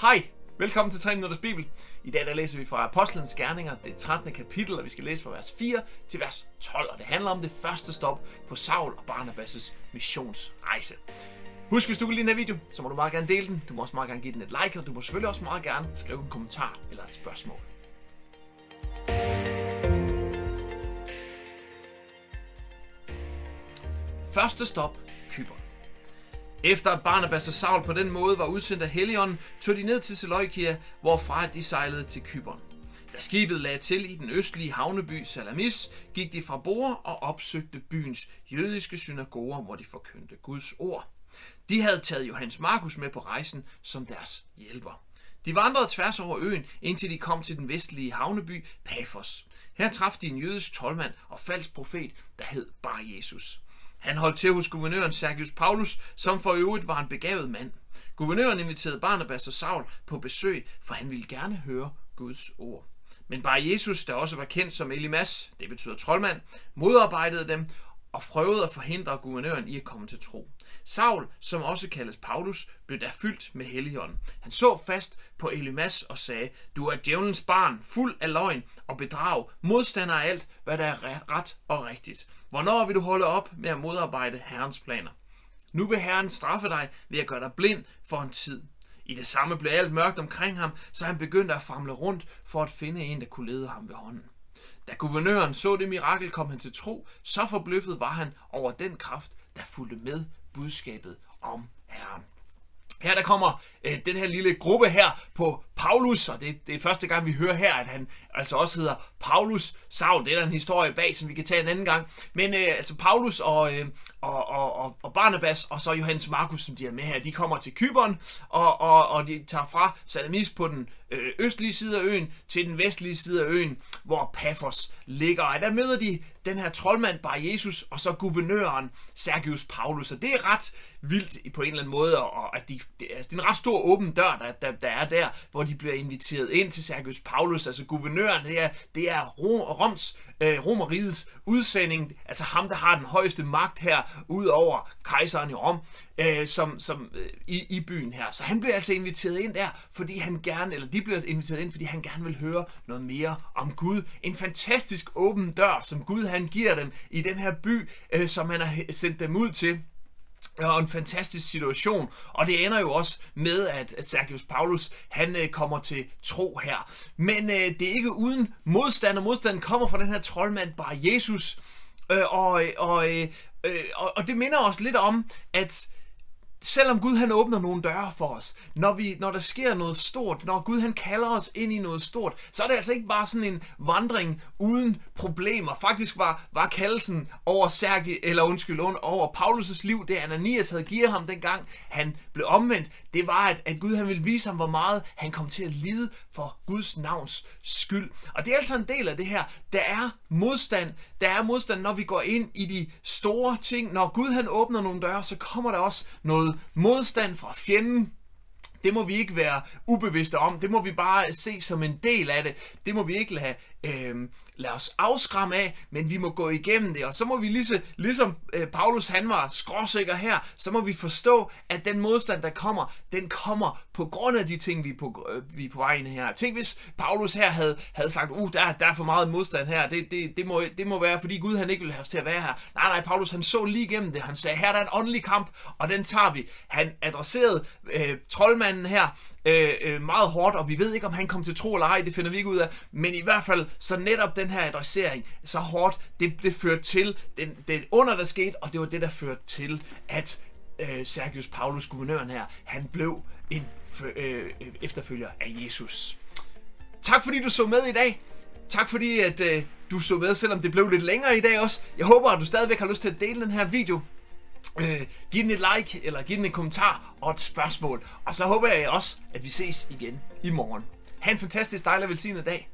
Hej, velkommen til 3 Minutters Bibel. I dag der læser vi fra Apostlenes Gerninger, det 13. kapitel, og vi skal læse fra vers 4 til vers 12, og det handler om det første stop på Saul og Barnabas' missionsrejse. Husk, hvis du kan lide den her video, så må du meget gerne dele den. Du må også meget gerne give den et like, og du må selvfølgelig også meget gerne skrive en kommentar eller et spørgsmål. Første stop, Kyberen. Efter at Barnabas og Saul på den måde var udsendt af Helion, tog de ned til Seleukia, hvorfra de sejlede til Kypern. Da skibet lagde til i den østlige havneby Salamis, gik de fra bord og opsøgte byens jødiske synagoger, hvor de forkyndte Guds ord. De havde taget Johannes Markus med på rejsen som deres hjælper. De vandrede tværs over øen, indtil de kom til den vestlige havneby Paphos. Her traf de en jødisk tolvmand og falsk profet, der hed Bar Jesus. Han holdt til hos guvernøren Sergius Paulus, som for øvrigt var en begavet mand. Guvernøren inviterede Barnabas og Saul på besøg, for han ville gerne høre Guds ord. Men bare Jesus, der også var kendt som Elimas, det betyder troldmand, modarbejdede dem og prøvede at forhindre guvernøren i at komme til tro. Saul, som også kaldes Paulus, blev da fyldt med helligånden. Han så fast på Elimas og sagde, du er djævelens barn, fuld af løgn og bedrag, modstander af alt, hvad der er ret og rigtigt. Hvornår vil du holde op med at modarbejde Herrens planer? Nu vil Herren straffe dig ved at gøre dig blind for en tid. I det samme blev alt mørkt omkring ham, så han begyndte at famle rundt for at finde en, der kunne lede ham ved hånden. Da guvernøren så det mirakel, kom han til tro, så forbløffet var han over den kraft, der fulgte med budskabet om Herren. Her der kommer øh, den her lille gruppe her på Paulus, og det, det er første gang, vi hører her, at han altså også hedder Paulus Saul. Det er der en historie bag, som vi kan tage en anden gang. Men øh, altså Paulus og, øh, og, og, og Barnabas og så Johannes Markus, som de er med her, de kommer til Kyberen, og, og, og de tager fra Salamis på den øh, østlige side af øen til den vestlige side af øen, hvor Paphos ligger. Og der møder de den her troldmand, Bar Jesus, og så guvernøren Sergius Paulus. Og det er ret vildt på en eller anden måde, og at de, det er en ret stor åben dør, der, der, der er der, hvor de bliver inviteret ind til Sergius Paulus, altså guvernøren, det er, det er Rom, Roms, øh, Romerigets udsending, altså ham, der har den højeste magt her, ud over kejseren i Rom, øh, som, som øh, i, i byen her. Så han bliver altså inviteret ind der, fordi han gerne, eller de bliver inviteret ind, fordi han gerne vil høre noget mere om Gud. En fantastisk åben dør, som Gud han giver dem i den her by, øh, som han har sendt dem ud til og en fantastisk situation. Og det ender jo også med, at, at Sergius Paulus han øh, kommer til tro her. Men øh, det er ikke uden modstand, og modstanden kommer fra den her troldmand, bare Jesus. Øh, og, øh, og, øh, øh, og, og det minder os lidt om, at selvom Gud han åbner nogle døre for os, når, vi, når der sker noget stort, når Gud han kalder os ind i noget stort, så er det altså ikke bare sådan en vandring uden problemer. Faktisk var, var kaldelsen over Sergi, eller undskyld, over Paulus' liv, det Ananias havde givet ham dengang han blev omvendt, det var, at, at Gud han ville vise ham, hvor meget han kom til at lide for Guds navns skyld. Og det er altså en del af det her. Der er modstand. Der er modstand, når vi går ind i de store ting. Når Gud han åbner nogle døre, så kommer der også noget modstand fra fjenden. Det må vi ikke være ubevidste om. Det må vi bare se som en del af det. Det må vi ikke lade øh, lade os afskræmme af, men vi må gå igennem det. Og så må vi ligesom, ligesom øh, Paulus han var skråsikker her, så må vi forstå, at den modstand, der kommer, den kommer på grund af de ting, vi er på, øh, vi er på vejen her. Tænk hvis Paulus her havde, havde sagt, uh, der, der er for meget modstand her. Det, det, det, må, det må være, fordi Gud han ikke ville have os til at være her. Nej, nej, Paulus han så lige igennem det. Han sagde, her er der en åndelig kamp, og den tager vi. Han adresserede øh, troldmanden her øh, øh, meget hårdt, og vi ved ikke, om han kom til tro eller ej, det finder vi ikke ud af. Men i hvert fald, så netop den her adressering så hårdt, det, det førte til den, den under, der skete, og det var det, der førte til, at øh, Sergius Paulus, guvernøren her, han blev en øh, efterfølger af Jesus. Tak fordi du så med i dag. Tak fordi at øh, du så med, selvom det blev lidt længere i dag også. Jeg håber, at du stadigvæk har lyst til at dele den her video. Øh, giv den et like, eller giv den en kommentar og et spørgsmål. Og så håber jeg også, at vi ses igen i morgen. Ha' en fantastisk dejlig og velsignet dag.